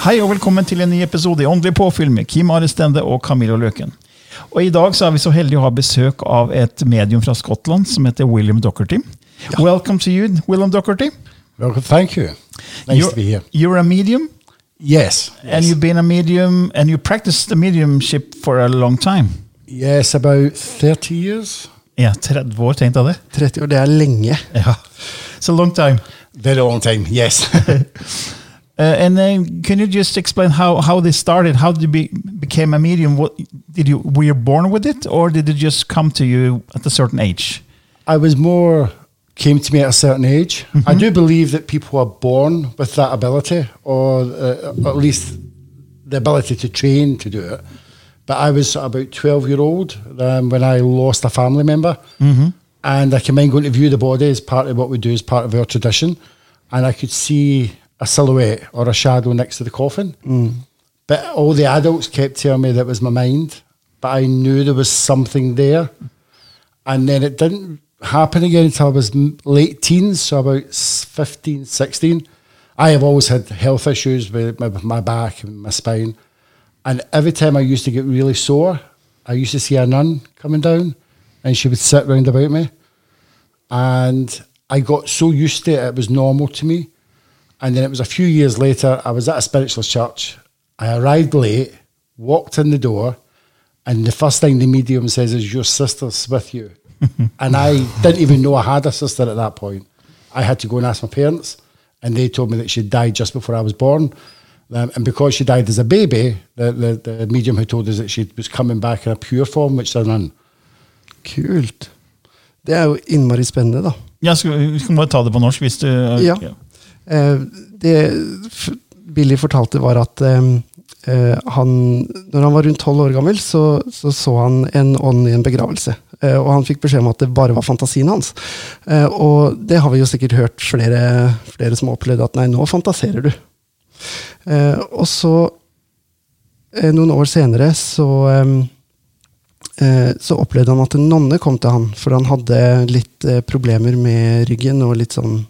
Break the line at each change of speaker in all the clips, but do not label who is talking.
Hei og velkommen til en ny episode i Åndelig påfyll med Kim Arestende og Camillo Løken. Og I dag så er vi så heldige å ha besøk av et medium fra Skottland som heter William Dockerty. Welcome to you, William Docherty.
Well, thank you. Nice
you're,
to be here.
You're a medium,
Yes.
and
yes.
you've been a medium, and you practiced the mediumship for a long time.
Yes, about 30 years.
Ja, 30 år, tenkte jeg det.
30 år, det er lenge.
Ja. It's a long time.
Very long time, yes.
Uh, and then, can you just explain how, how this started? How did you be, became a medium? What, did you were you born with it, or did it just come to you at a certain age?
I was more, came to me at a certain age. I do believe that people are born with that ability, or uh, at least the ability to train to do it. But I was about 12 year old um, when I lost a family member. And I came in going to view the body as part of what we do as part of our tradition. And I could see a silhouette or a shadow next to the coffin. Mm. But all the adults kept telling me that was my mind. But I knew there was something there. And then it didn't happen again until I was late teens, so about s- 15, 16. I have always had health issues with my, with my back and my spine. And every time I used to get really sore, I used to see a nun coming down and she would sit round about me. And I got so used to it, it was normal to me. And then it was a few years later, I was at a spiritualist church. I arrived late, walked in the door, and the first thing the medium says is, Your sister's with you. and I didn't even know I had a sister at that point. I had to go and ask my parents, and they told me that she died just before I was born. Um, and because she died as a baby, the, the, the medium had told us that she was coming back in a pure form, which is a nun.
Kult. Det er jo innmari spennende, da.
Ja, skal, vi skal bare ta det på norsk hvis du
Ja. Eh, det Billy fortalte, var at eh, eh, han, når han var rundt tolv år gammel, så, så så han en ånd i en begravelse. Eh, og han fikk beskjed om at det bare var fantasien hans. Eh, og det har vi jo sikkert hørt flere, flere som har opplevd at nei, nå fantaserer du. Eh, og så, eh, noen år senere, så eh, eh, så opplevde han at en nonne kom til han, for han hadde litt eh, problemer med ryggen og litt sånn eh,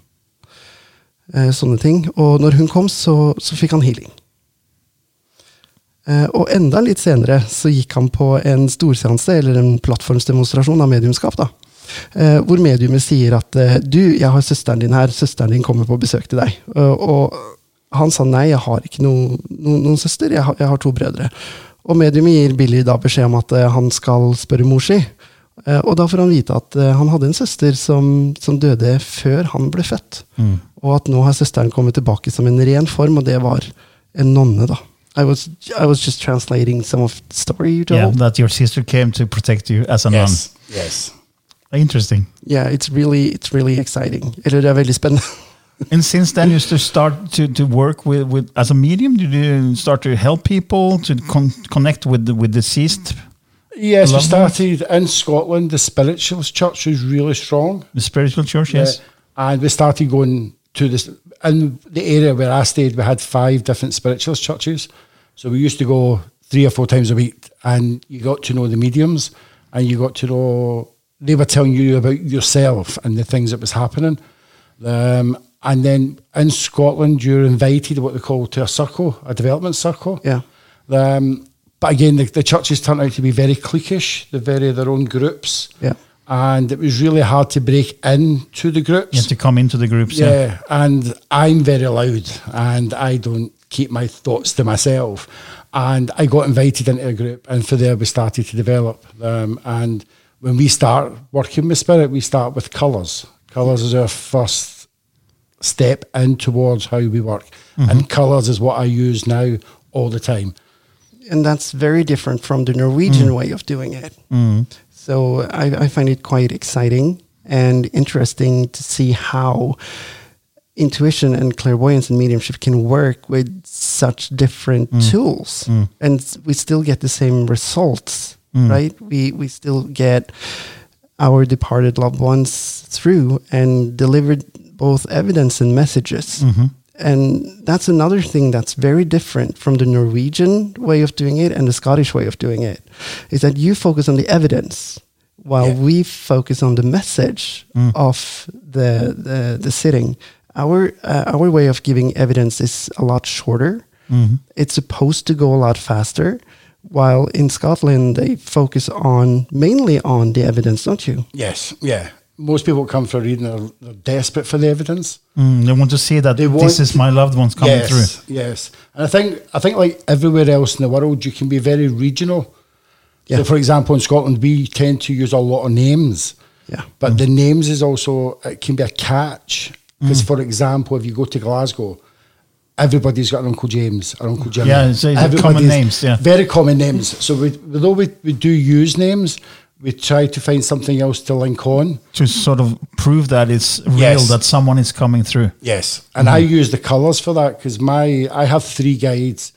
sånne ting. Og når hun kom, så, så fikk han healing. Eh, og enda litt senere så gikk han på en storseanse, eller en plattformsdemonstrasjon av mediumskap. da. Eh, hvor mediumet sier at eh, du, jeg har søsteren din her, søsteren din kommer på besøk til deg. Eh, og han sa nei, jeg har ikke noen, no, noen søster, jeg har, jeg har to brødre. Og mediumet gir Billy da beskjed om at eh, han skal spørre mor si. Eh, og da får han vite at eh, han hadde en søster som, som døde før han ble født. Og at nå har søsteren kommet tilbake som en ren form, og det var en nonne, da. I was, I was just translating some of the story you told.
Yeah, that your sister came to protect you as a nun.
Yes.
Interesting.
Yeah, it's really, it's really exciting. Eller det er veldig spennende.
And since then, you start to, to work with, with as a medium. Did you start to help people to con- connect with the, with deceased,
Yes, we started in Scotland. The spiritualist church was really strong.
the spiritual church? Yes.
Yeah. And we started going to this in the area where I stayed. We had five different spiritualist churches, so we used to go three or four times a week, and you got to know the mediums, and you got to know they were telling you about yourself and the things that was happening. Um, and then in Scotland, you're invited what they call to a circle, a development circle.
Yeah.
Um, but again, the, the churches turned out to be very cliquish. They're very their own groups.
Yeah.
and it was really hard to break into the groups.
You have to come into the groups. Yeah.
Yeah, and I'm very loud and I don't keep my thoughts to myself. And I got invited into a group, and for there we started to develop. Um, and when we start working with spirit, we start with colours. Colours is our first step in towards how we work, and colours is what I use now all the time.
And that's very different from the Norwegian mm. way of doing it. Mm. So I, I find it quite exciting and interesting to see how intuition and clairvoyance and mediumship can work with such different mm. tools, and we still get the same results, right? We we still get our departed loved ones through and delivered both evidence and messages. Mm-hmm. And that's another thing that's very different from the Norwegian way of doing it and the Scottish way of doing it, is that you focus on the evidence while
Yeah.
we focus on the message of the, the the sitting. Our uh, our way of giving evidence is a lot shorter. It's supposed to go a lot faster. While in Scotland they focus on mainly on the evidence, don't you?
Yes, yeah. Most people come for a reading, they're, they're desperate for the evidence.
Mm, they want to see that
They
this is my loved ones coming
yes,
through.
Yes, and I think I think like everywhere else in the world, you can be very regional.
Yeah.
So, for example, in Scotland, we tend to use a lot of names.
Yeah.
But the names is also it can be a catch
Mm.
because, for example, if you go to Glasgow, everybody's got an Uncle James or Uncle Jimmy.
Yeah, so common names, yeah.
very common names. So, we, although we, we do use names, we try to find something else to link on.
To sort of prove that it's real,
Yes.
that someone is coming through.
Yes, and I use the colours for that because my I have three guides,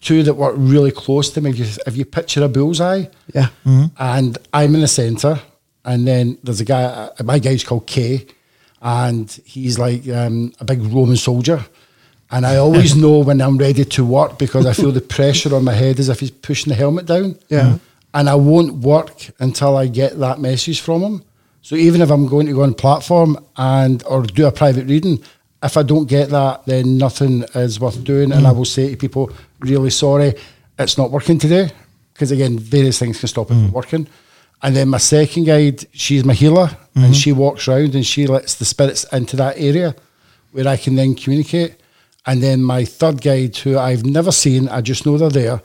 two that work really close to me. If you, if you picture a bullseye,
Yeah.
and I'm in the centre, and then there's a guy. uh, My guy's called Kay, and he's like um, a big Roman soldier. And I always know when I'm ready to work because I feel the pressure on my head as if he's pushing the helmet down.
Yeah.
And I won't work until I get that message from him. So even if I'm going to go on platform and or do a private reading, if I don't get that, then nothing is worth doing. And I will say to people, really sorry, it's not working today. Because again, various things can stop it from mm. working. And then my second guide, she's my healer, and mm-hmm. she walks around and she lets the spirits into that area where I can then communicate. And then my third guide, who I've never seen, I just know they're there,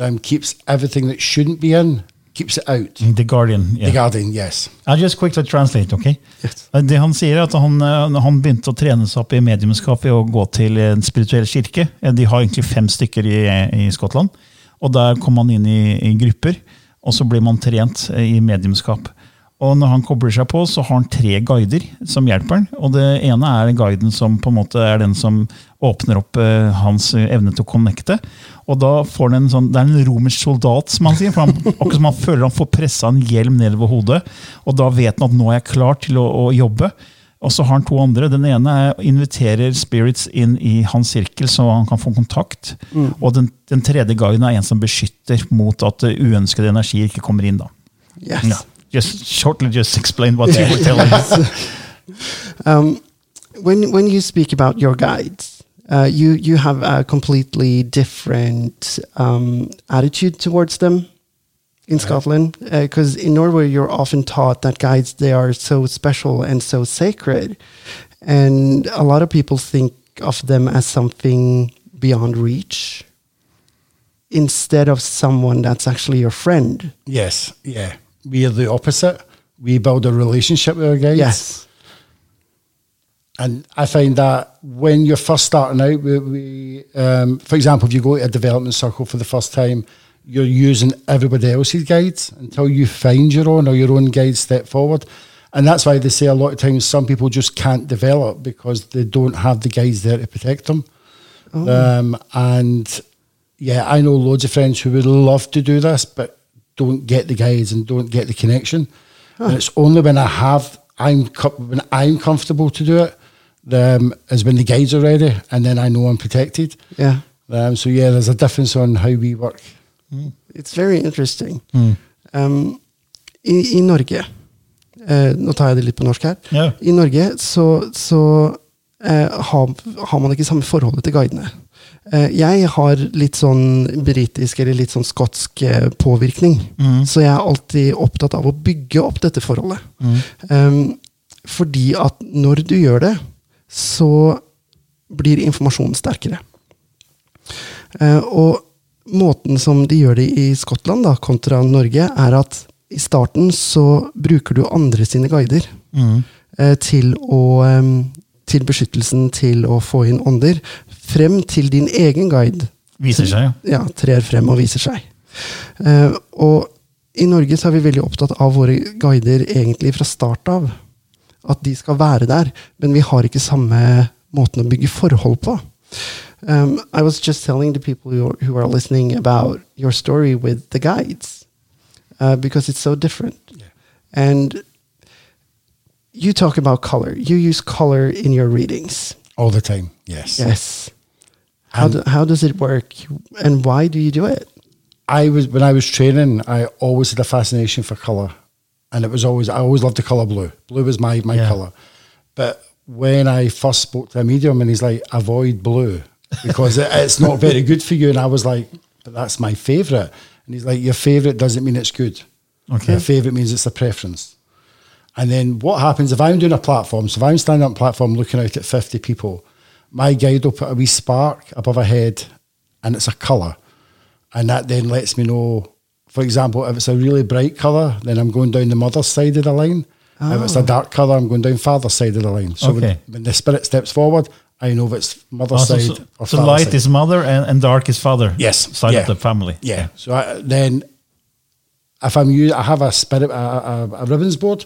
um, keeps everything that shouldn't be in, keeps it out.
The Guardian. Yeah.
The Guardian, yes.
I'll just quickly translate, ok?
Yes.
Det Han sier er at han, eh, han begynte å trene seg opp i mediumskap ved å gå til en spirituell kirke. Eh, De har egentlig fem stykker i, i Skottland. Og Der kom han inn i, i grupper, og så blir man trent eh, i mediumskap. Og Når han kobler seg på, så har han tre guider som hjelper han. Og Det ene er guiden som på en måte er den som åpner opp eh, hans evne til å connecte. Og da får han en sånn, Det er en romersk soldat, som han sier. for han, Akkurat som han føler han får pressa en hjelm nedover hodet. Og da vet han at nå er jeg klar til å, å jobbe. Og så har han to andre. Den ene er, inviterer spirits inn i hans sirkel, så han kan få kontakt. Og den, den tredje guiden er en som beskytter mot at eh, uønskede energier ikke kommer inn. da.
Yes.
Ja. Just shortly just explain what you were telling us.
Um, when when you speak about your guides, uh, you you have a completely different um, attitude towards them in Scotland because in Norway you're often taught that guides they are so special and so sacred, and a lot of people think of them as something beyond reach instead of someone that's actually your friend.
Yes, yeah. We are the opposite. We build a relationship with our guides.
Yes.
And I find that when you're first starting out, we, we um, for example, if you go to a development circle for the first time, you're using everybody else's guides until you find your own or your own guide step forward. And that's why they say a lot of times some people just can't develop because they don't have the guides there to protect them. Um, and yeah, I know loads of friends who would love to do this, but don't get the guides and don't get the connection. And it's only when I have, I'm when I'm comfortable to do it, um, has been the guides already, ready, and then I know I'm protected.
Yeah.
Um, so yeah, there's a difference on how we work.
It's very interesting. Um, i, I Norge eh, Nå tar jeg det litt på norsk her.
Yeah.
I Norge så, så eh, har, har man ikke samme forholdet til guidene. Eh, jeg har litt sånn britisk eller litt sånn skotsk eh, påvirkning. Så jeg er alltid opptatt av å bygge opp dette forholdet. Um, fordi at når du gjør det, så blir informasjonen sterkere. Eh, og måten som de gjør det i Skottland da, kontra Norge, er at i starten så bruker du andre sine guider mm. til å til beskyttelsen til å få inn ånder, frem til din egen guide
Viser seg, ja.
ja, trer frem og viser seg. Eh, og i Norge så er vi veldig opptatt av våre guider egentlig fra start av. At de skal være der, men vi har ikke samme måten å bygge forhold på. Um, I was just telling the people who are, who are listening about your story with the guides uh, because it's so different. And you talk about color. You use color in your readings.
All the time. Yes.
Yes. How, do, how does it work and why do you do it?
I was when I was training, I always had a fascination for color, and it was always I always loved the color blue. Blue was my my
Yeah.
color. But when I first spoke to a medium, and he's like, avoid blue because it, it's not very good for you, and I was like, but that's my favorite. And he's like, your favorite doesn't mean it's good.
Okay.
Your favorite means it's a preference. And then what happens if I'm doing a platform? So if I'm standing on a platform looking out at 50 people, my guide will put a wee spark above a head and it's a colour. And that then lets me know, for example, if it's a really bright colour, then I'm going down the mother's side of the line. If it's a dark colour, I'm going down father's side of the line. So when,
Okay.
when the spirit steps forward, I know if it's mother's
Also,
side
so,
or
so
father's
light
side.
is mother and, and dark is father.
Yes,
Side
yeah.
of the family.
Yeah. So I, then, if I'm using, I have a spirit, a, a, a ribbons board.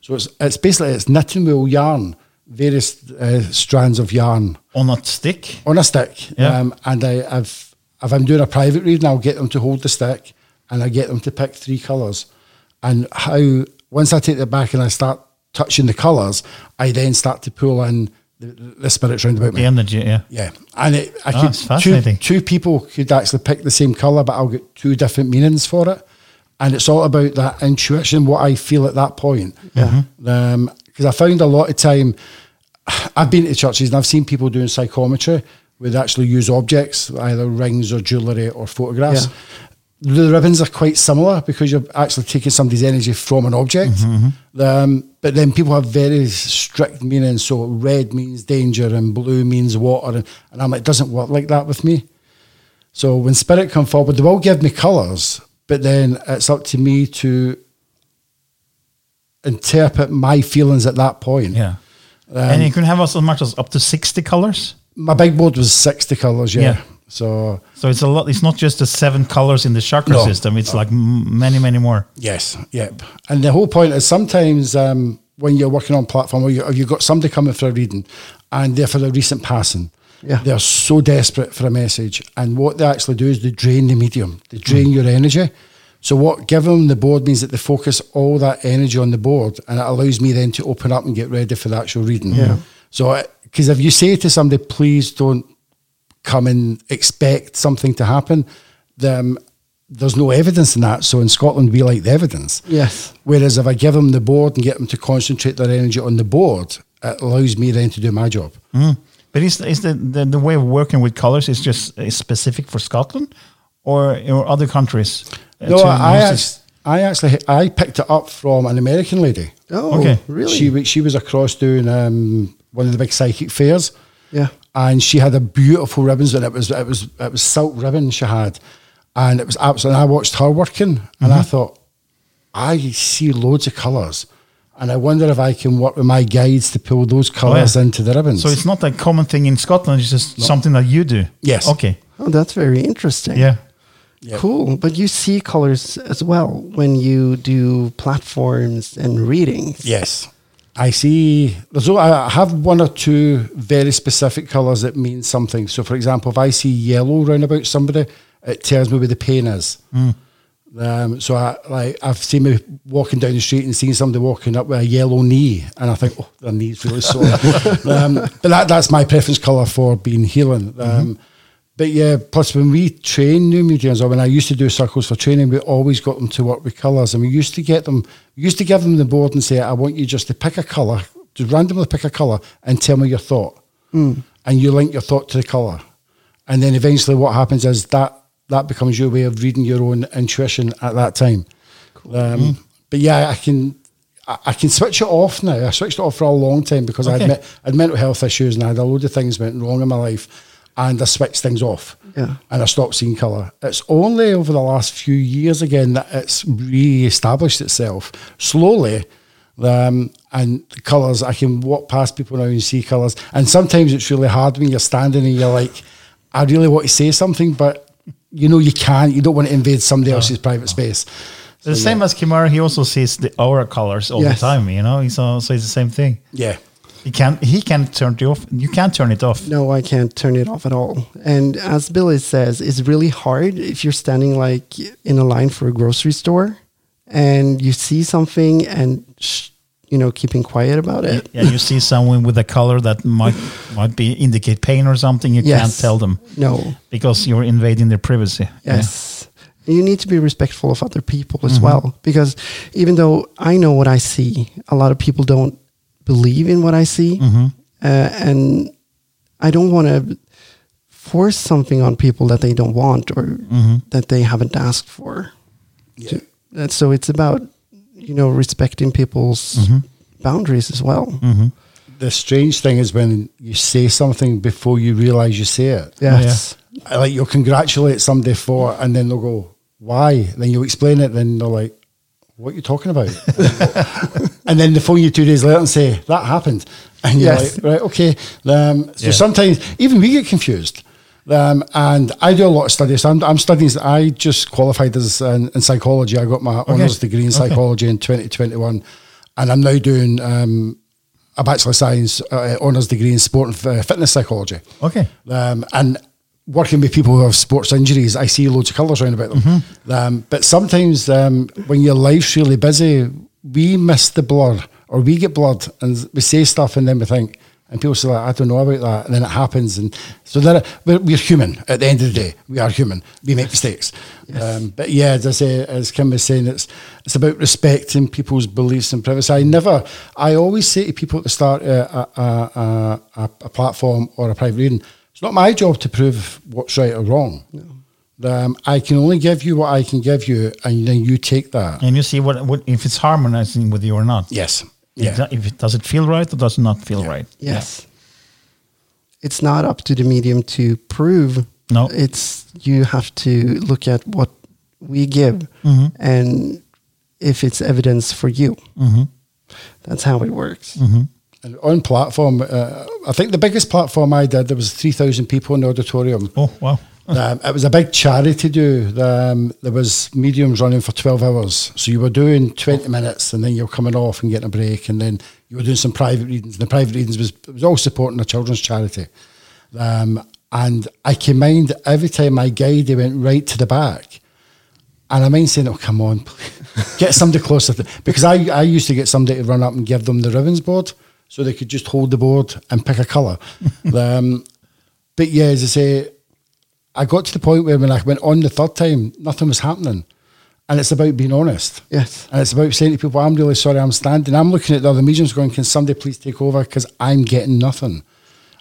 So it's it's basically it's knitting wool yarn, various uh, strands of yarn
On a stick.
on a stick.
Yeah.
Um, and I, if if I'm doing a private reading, I'll get them to hold the stick, and I get them to pick three colours. And how once I take it back and I start touching the colours, I then start to pull in the, the spirits round about me.
The energy, yeah.
Yeah, and it, I
Ah,
could two, two people could actually pick the same color, but I'll get two different meanings for it, and it's all about that intuition, what I feel at that point. Yeah, because I found a lot of time. I've been to churches and I've seen people doing psychometry where they actually use objects, either rings or jewellery or photographs. The ribbons are quite similar because you're actually taking somebody's energy from an object. Um, but then people have very strict meanings. So red means danger and blue means water. And, and I'm like, it doesn't work like that with me. So when spirit come forward, they will give me colours, but then it's up to me to interpret my feelings at that point.
Yeah.
Um,
and you can have as much as up to 60 colors.
My big board was 60 colours, yeah.
Yeah.
So,
So it's a lot. It's not just the seven colors in the chakra
No.
system. It's like many, many more.
yes, yep. And the whole point is sometimes um, when you're working on platform or, you, or you've got somebody coming for a reading and they're for a recent passing,
Yeah.
they're so desperate for a message. And what they actually do is they drain the medium, they drain your energy. So what give them the board means that they focus all that energy on the board and it allows me then to open up and get ready for the actual reading.
Yeah.
So, because if you say to somebody, please don't come and expect something to happen, then there's no evidence in that. So in Scotland, we like the evidence.
Yes.
Whereas if I give them the board and get them to concentrate their energy on the board, it allows me then to do my job.
But is, is the, the, the way of working with colors is just is specific for Scotland or, or other countries? uh,
No,
to
I,
use
act- I actually I picked it up from an American lady.
Oh,
Okay.
really?
She she was across doing um, one of the big psychic fairs.
yeah.
And she had a beautiful ribbons and it was it was it was silk ribbon she had and it was absolutely and I watched her working and
Mm-hmm.
I thought I see loads of colours and I wonder if I can work with my guides to pull those colours
Oh, yeah.
into the ribbons.
So it's not a common thing in Scotland. It's just something that you do.
Yes.
Okay.
Oh, that's very interesting.
Yeah.
Yeah.
Cool. But you see colors as well when you do platforms and readings.
yes. I see. There's o- I have one or two very specific colours that mean something. So, for example, if I see yellow round about somebody, it tells me where the pain is. Um, so I like I've seen me walking down the street and seen somebody walking up with a yellow knee, and I think, oh, their knee's really sore. um, but that, that's my preference colour for being healing. Um, But yeah, plus when we train new mediums, or when I used to do circles for training, we always got them to work with colours, and we used to get them, we used to give them the board and say, I want you just to pick a colour, just randomly pick a colour, and tell me your thought. and you link your thought to the color, and then eventually what happens is that that becomes your way of reading your own intuition at that time. Um, But yeah, I can. I I can switch it off now. I switched it off for a long time because I, had, I had mental health issues and I had a load of things went wrong in my life, and I switch things off.
Yeah.
And I stop seeing colour. It's only over the last few years again that it's re-established itself slowly. Um, and the colours, I can walk past people now and see colours. And sometimes it's really hard when you're standing and you're like, I really want to say something, but you know you can't. You don't want to invade somebody else's private space.
The same as Kim Are, he also sees the aura colors all
Yes.
the time. You know, he's so it's the same thing.
Yeah.
He can he can turn it off. You can't turn it off.
No, I can't turn it off at all. And as Billy says, it's really hard if you're standing like in a line for a grocery store and you see something and sh- you know keeping quiet about it.
Yeah, you see someone with a color that might might be indicate pain or something. You
Yes.
can't tell them
No.
because you're invading their privacy. Yeah.
Yes. You need to be respectful of other people as mm-hmm. well. Because even though I know what I see, a lot of people don't believe in what I see. Mm-hmm. Uh, and I don't want to force something on people that they don't want or mm-hmm. that they haven't asked for. To- uh, so it's about, you know, respecting people's mm-hmm. boundaries as well.
The strange thing is when you say something before you realise you say it.
Yes.
I like you'll congratulate somebody for it, and then they'll go, "Why?" Then you explain it, then they're like, "What are you talking about?" and then they phone you two days later and say that happened, and you're
Yes.
like, "Right, okay." Um, so
Yeah.
sometimes even we get confused. Um, and I do a lot of studies. I'm, I'm studying. I just qualified as in, in psychology. I got my honours degree in
Okay.
psychology in 2021, and I'm now doing um, a bachelor of science uh, honours degree in sport and uh, fitness psychology.
Okay.
Um, and working with people who have sports injuries, I see loads of colours around about them.
Mm-hmm.
Um, but sometimes um, when your life's really busy, we miss the blur or we get blurred and we say stuff and then we think, and people say, like, I don't know about that. And then it happens. And so there, we're, we're human at the end of the day. We are human. We make mistakes. Um, but yeah, as I say, as Kim was saying, it's, it's about respecting people's beliefs and privacy. I never, I always say to people at the start uh, a, a, a, a platform or a private reading, it's not my job to prove what's right or wrong. Um, I can only give you what I can give you, and then you take that.
And you see what, what if it's harmonizing with you or not.
Yes. Yeah.
that- If it does it feel right or does it not feel right?
Yes. It's not up to the medium to prove.
No.
It's you have to look at what we give
Mm-hmm.
and if it's evidence for you.
Mm-hmm.
That's how it works.
And on platform, uh, I think the biggest platform I did, there was 3,000 people in the auditorium.
Oh wow.
Um, it was a big charity do. Um, there was mediums running for 12 hours. So you were doing 20 minutes and then you were coming off and getting a break. And then you were doing some private readings. And the private readings was, it was all supporting a children's charity. Um, and I can mind every time my guide, they went right to the back. And I mind saying, oh, come on, please. get somebody closer. To, because I, I used to get somebody to run up and give them the ribbons board so they could just hold the board and pick a colour. um, but yeah, as I say, I got to the point where when I went on the third time, nothing was happening. And it's about being honest.
Yes.
And it's about saying to people, I'm really sorry I'm standing. I'm looking at the other mediums going, can somebody please take over? Because I'm getting nothing.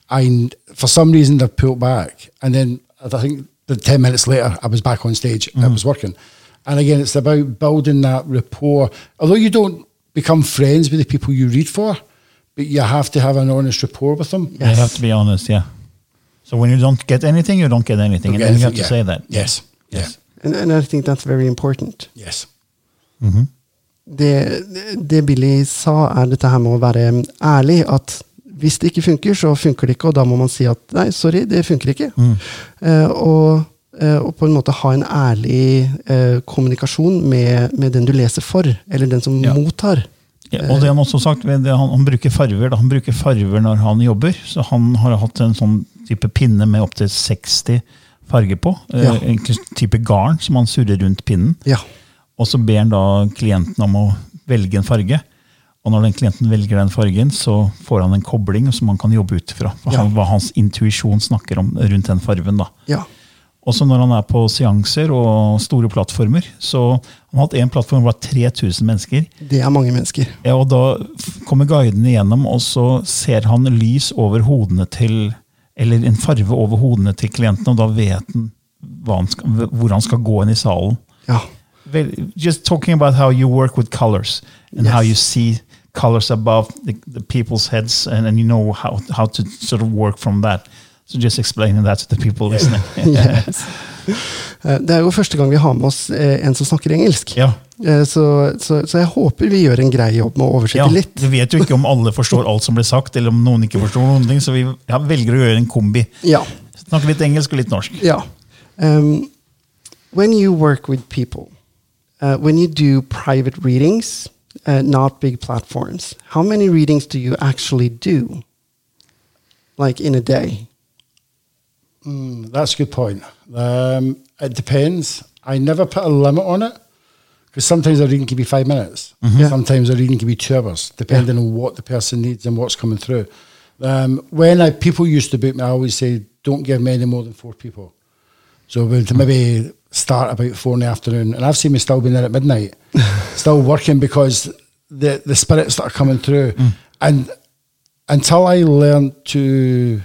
I, for some reason, they've pulled back. And then I think the 10 minutes later, I was back on stage. It was working. And again, it's about building that rapport. Although you don't become friends with the people you read for, but you have to have an honest rapport with them.
You have to be honest, yeah. So when you don't get anything, you don't get anything, and then you have to
Yeah.
say that.
Yes.
Yes.
And, and I think that's very important.
Yes.
Det, det Billy sa, er dette her med å være ærlig. At hvis det ikke funker, så funker det ikke, og da må man si at nei, sorry, det funker ikke. Eh, og, uh, og på en måte ha en ærlig uh, kommunikasjon med, med den du leser for, eller den som
Ja.
mottar.
Ja, og det han også sagt, han, han bruker farver da. Han bruker farver når han jobber. Så han har hatt en sånn type pinne med opptil 60 farger på. eh,
Ja.
En type garn som han surrer rundt pinnen.
Ja.
Og så ber han da klienten om å velge en farge. Og når den klienten velger den fargen, så får han en kobling som han kan jobbe ut fra. Hva hans intuisjon snakker om rundt den fargen. da.
ja.
Også når han er på seanser og store plattformer. Så han har hatt én plattform hvor det var 3000 mennesker.
Det er mange mennesker.
Ja, og Da kommer guidene igjennom, og så ser han lys over hodene til Eller en farve over hodene til klientene, og da vet han han skal, hvor han skal gå inn i salen.
Ja.
Just talking about how you work with colors and how
Yes.
you see colors above the, the people's heads, and, and you know how, how to sort of work from that. So just explaining that to the people listening.
Yes. Eh, Det er jo første gang vi har med oss eh, en som snakker engelsk.
ja.
Eh, Så, så, så jeg håper vi gjør en grei jobb med å oversette
Ja,
litt.
Vi vet jo ikke om alle forstår alt som blir sagt, eller om noen ikke forstår noen ting, så vi ja, velger å gjøre en kombi.
Ja.
Snakke litt engelsk og litt norsk.
Ja. Um, when you work with people, uh, when you do private readings, uh, not big platforms, how many readings do you actually do? Like in a day?
Mm, that's a good point. Um, it depends. I never put a limit on it because sometimes a reading can be five minutes.
Yeah.
Sometimes a reading can be two hours, depending on what the person needs and what's coming through. Um, when I, people used to book me, I always say, don't give me any more than four people. So we would maybe start about four in the afternoon, and I've seen me still being there at midnight, still working because the the spirits that are coming through, and until I learned to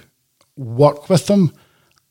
work with them,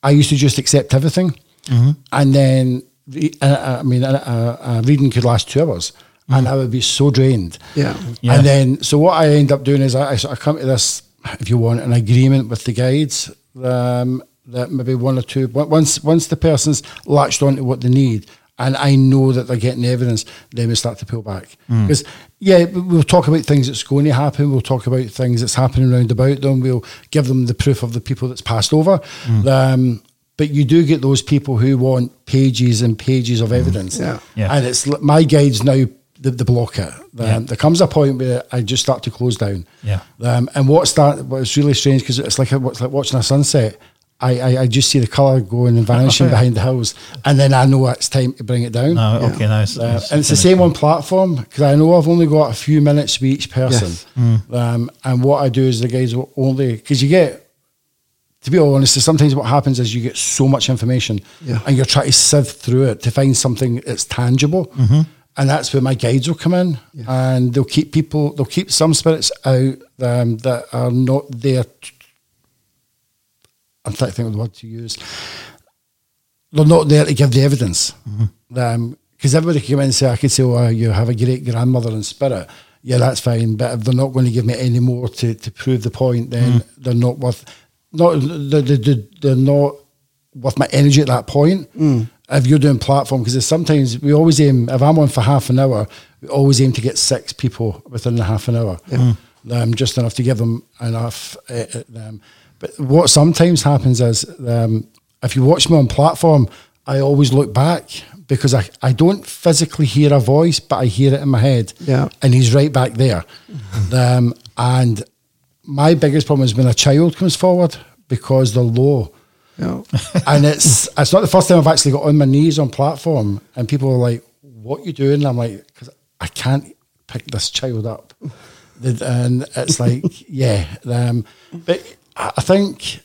I used to just accept everything, mm-hmm. and then re- uh, uh I mean, a, a, a reading could last two hours, and mm-hmm. I would be so drained.
Yeah.
Yeah.
And then, so what I end up doing is I, I sort of come to this, if you want, an agreement with the guides. Um, that maybe one or two once once the person's latched onto what they need, and I know that they're getting evidence, then we start to pull back. Mm. Because yeah, we- we'll talk about things that's going to happen. We'll talk about things that's happening around about them. We'll give them the proof of the people that's passed over. Um, but you do get those people who want pages and pages of evidence.
Yeah.
Yeah.
And it's my guides now the, the block it. Um,
Yeah.
There comes a point where I just start to close down.
Yeah.
Um, and what start what's really strange because it's like a, it's like watching a sunset. I, I, I just see the colour going and vanishing
yeah.
behind the hills, and then I know it's time to bring it down.
No, okay, nice.
Uh, and it's the same on platform because I know I've only got a few minutes with each person.
Yes.
Um, and what I do is the guys will only because you get, to be honest, sometimes what happens is you get so much information
Yeah.
and you're trying to sift through it to find something that's tangible. And that's where my guides will come in, and they'll keep people, they'll keep some spirits out um, that are not there. t- I'm trying to think of the word to use they're not there to give the evidence. Because everybody can come in and say, I could say, oh, you have a great grandmother in spirit. Yeah, that's fine. But if they're not going to give me any more to, to prove the point, then they're not worth, not, they're, they're, not worth my energy at that point. If you're doing platform, because sometimes we always aim, if I'm on for half an hour, we always aim to get six people within the half an hour. Um, just enough to give them enough. Uh, um, but what sometimes happens is, um, if you watch me on platform, I always look back because I, I don't physically hear a voice, but I hear it in my head.
Yeah.
And he's right back there. um, and my biggest problem is when a child comes forward because they're low.
Yeah.
and it's it's not the first time I've actually got on my knees on platform and people are like, "What you doing?" And I'm like, "Because I can't pick this child up," and it's like, yeah. Um, but I I think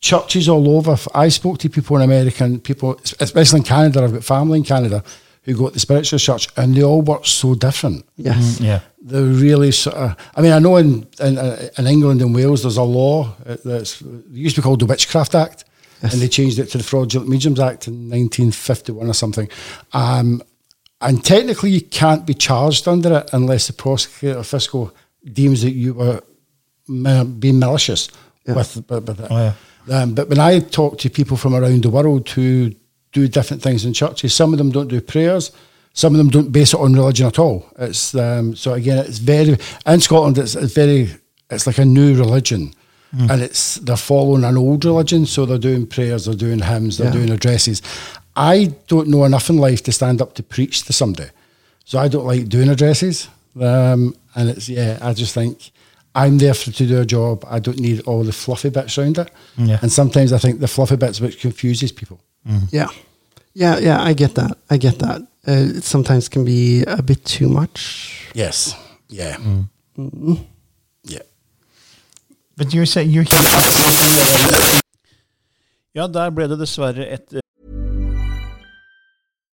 churches all over. I spoke to people in America and people, especially in Canada. I've got family in Canada who go to the spiritual church, and they all work so different
Yes.
Yeah.
they're really sort of. I mean, I know in in, in England and Wales there's a law uh, that's it used to be called the Witchcraft Act, and they changed it to the Fraudulent Mediums Act in 1951 or something. Um, and technically, you can't be charged under it unless the prosecutor or fiscal deems that you were being malicious
Yeah.
with, with, with it.
Oh, yeah.
Um, but when I talk to people from around the world who do different things in churches, some of them don't do prayers. Some of them don't base it on religion at all. It's um, so again, it's very in Scotland. It's, it's very, it's like a new religion, and it's they're following an old religion. So they're doing prayers, they're doing hymns, they're
Yeah.
doing addresses. I don't know enough in life to stand up to preach to somebody, so I don't like doing addresses. Um, and it's yeah, I just think I'm there for, to do a job. I don't need all the fluffy bits around it.
Yeah.
And sometimes I think the fluffy bits which confuses people. Mm-hmm.
Yeah. Yeah, yeah, I get that. I get that. Uh, it sometimes can be a bit too much.
Yes. Yeah. Mm-hmm. Mm-hmm. Yeah.
But you're saying you're here. Ja, der ble det dessverre et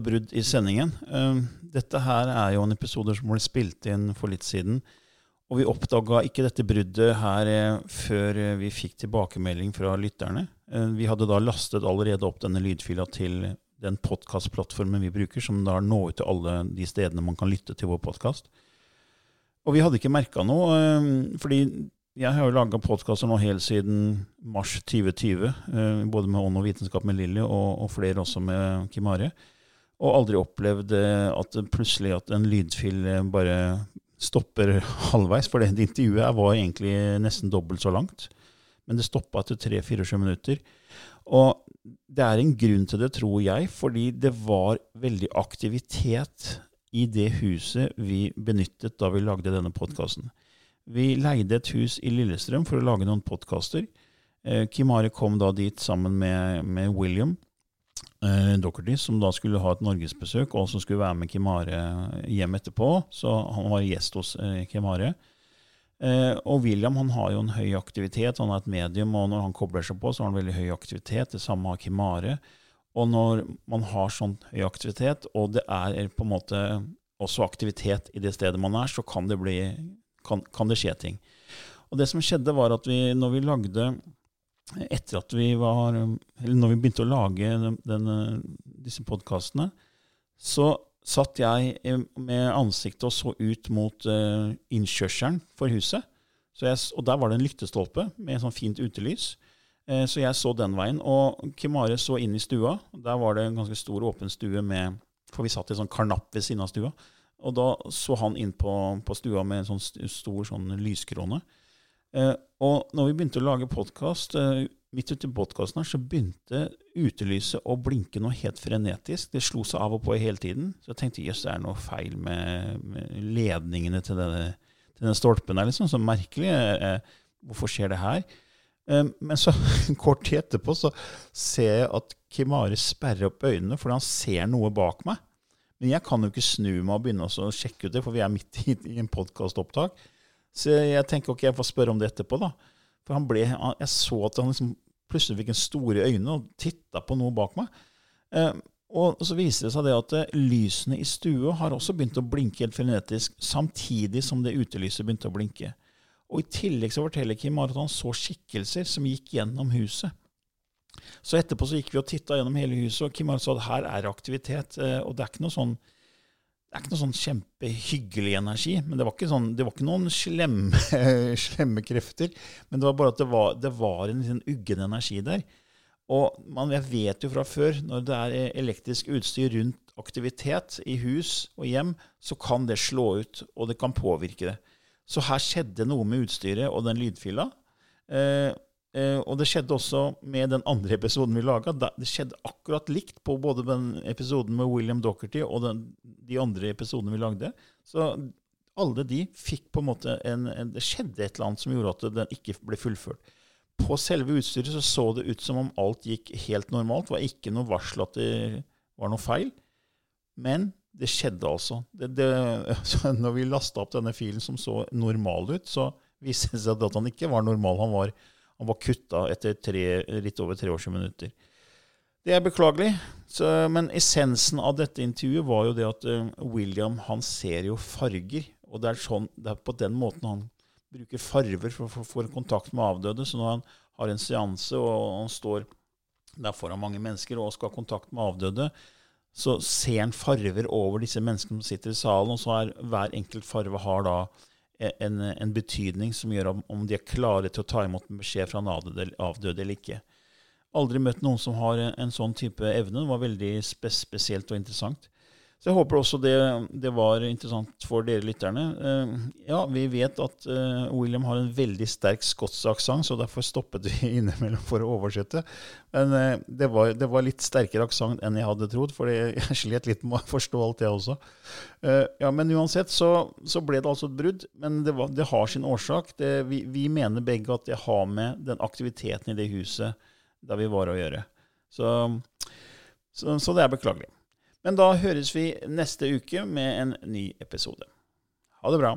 Brudd i sendingen. Um, Dette her er jo en episode som ble spilt inn for litt siden. Og vi oppdaga ikke dette bruddet her eh, før eh, vi fikk tilbakemelding fra lytterne. Eh, Vi hadde da lastet allerede opp denne lydfila til den podkastplattformen vi bruker, som da når ut til alle de stedene man kan lytte til vår podkast. Og vi hadde ikke merka noe, eh, fordi jeg har jo laga podkaster nå helt siden mars 2020, eh, både med Ånd og vitenskap med Lilly, og, og flere også med Kim Are. Og aldri opplevd eh, at plutselig at en lydfil eh, bare stopper halvveis. For det intervjuet her var egentlig nesten dobbelt så langt. Men det stoppa etter 3-24 minutter. Og det er en grunn til det, tror jeg, fordi det var veldig aktivitet i det huset vi benyttet da vi lagde denne podkasten. Vi leide et hus i Lillestrøm for å lage noen podkaster. Kimare Kimari kom da dit sammen med, med William eh, Docherty, som da skulle ha et norgesbesøk, og som skulle være med Kimare hjem etterpå. Så han var gjest hos eh, Kimare. Eh, og William han har jo en høy aktivitet, han er et medium, og når han kobler seg på, så har han veldig høy aktivitet. Det samme har Kimare. Og når man har sånn høy aktivitet, og det er på en måte også aktivitet i det stedet man er, så kan det, bli, kan, kan det skje ting. Og det som skjedde, var at vi, når vi lagde etter at vi var Eller når vi begynte å lage den, den, disse podkastene, så satt jeg med ansiktet og så ut mot uh, innkjørselen for huset. Jeg, og der var det en lyktestolpe med sånn fint utelys. Eh, så jeg så den veien. Og Kim Are så inn i stua. Der var det en ganske stor, åpen stue med For vi satt i sånn karnapp ved siden av stua. Og da så han inn på, på stua med en sånn stor sånn lyskrone. Eh, og når vi begynte å lage podkast, eh, midt ute i podkasten her, så begynte utelyset å blinke noe helt frenetisk. Det slo seg av og på hele tiden. Så jeg tenkte jøss, det er noe feil med, med ledningene til denne, til denne stolpen her, liksom. Så merkelig. Eh, hvorfor skjer det her? Men så kort tid etterpå så ser jeg at Kim Are sperrer opp øynene fordi han ser noe bak meg. Men jeg kan jo ikke snu meg og begynne å sjekke ut det, for vi er midt i, i en podkastopptak. Så jeg tenker ok, jeg får spørre om det etterpå, da. For han ble, jeg så at han liksom plutselig fikk en store øyne og titta på noe bak meg. Eh, og så viser det seg det at eh, lysene i stua har også begynt å blinke helt frenetisk, samtidig som det utelyset begynte å blinke. Og i tillegg så forteller Kim at han så skikkelser som gikk gjennom huset. Så etterpå så gikk vi og titta gjennom hele huset, og Kim Are sa at her er aktivitet. eh, Og det er ikke noe sånn det er ikke noe sånn kjempehyggelig energi, men det var ikke, sånn, det var ikke noen slemme, slemme krefter. Men det var bare at det var, det var en sånn uggen energi der. Og man, jeg vet jo fra før, når det er elektrisk utstyr rundt aktivitet i hus og hjem, så kan det slå ut, og det kan påvirke det. Så her skjedde noe med utstyret og den lydfila. Eh, og det skjedde også med den andre episoden vi laga. Det skjedde akkurat likt på både den episoden med William Dockerty og den, de andre episodene vi lagde. Så alle de fikk på en måte en, en Det skjedde et eller annet som gjorde at den ikke ble fullført. På selve utstyret så, så det ut som om alt gikk helt normalt. Det var ikke noe varsel at det var noe feil. Men det skjedde altså. Det, det, når vi lasta opp denne filen som så normal ut, så viste det seg at han ikke var normal. Han var, han var kutta etter tre, litt over 23 minutter. Det er beklagelig, så, men essensen av dette intervjuet var jo det at eh, William han ser jo farger. Og det er, sånn, det er på den måten han bruker farver for å få kontakt med avdøde. Så når han har en seanse og han står der foran mange mennesker og skal ha kontakt med avdøde, så ser han farver over disse menneskene som sitter i salen, og så er hver enkelt farve har da en, en betydning som gjør om, om de er klare til å ta imot en beskjed fra en avdøde, eller ikke. Aldri møtt noen som har en, en sånn type evne. Det var veldig spes spesielt og interessant. Så jeg håper også det, det var interessant for dere lytterne. Uh, ja, vi vet at uh, William har en veldig sterk skotsk aksent, så derfor stoppet vi innimellom for å oversette. Men uh, det, var, det var litt sterkere aksent enn jeg hadde trodd, for jeg slet litt med å forstå alt det også. Ja, Men uansett så, så, ble det altså et brudd. Men det, var, det har sin årsak. Det, vi, vi, mener begge at det har med den aktiviteten i det huset der vi var å gjøre. Så, så, så det er beklagelig. Men da høres vi neste uke med en ny episode. Ha det bra.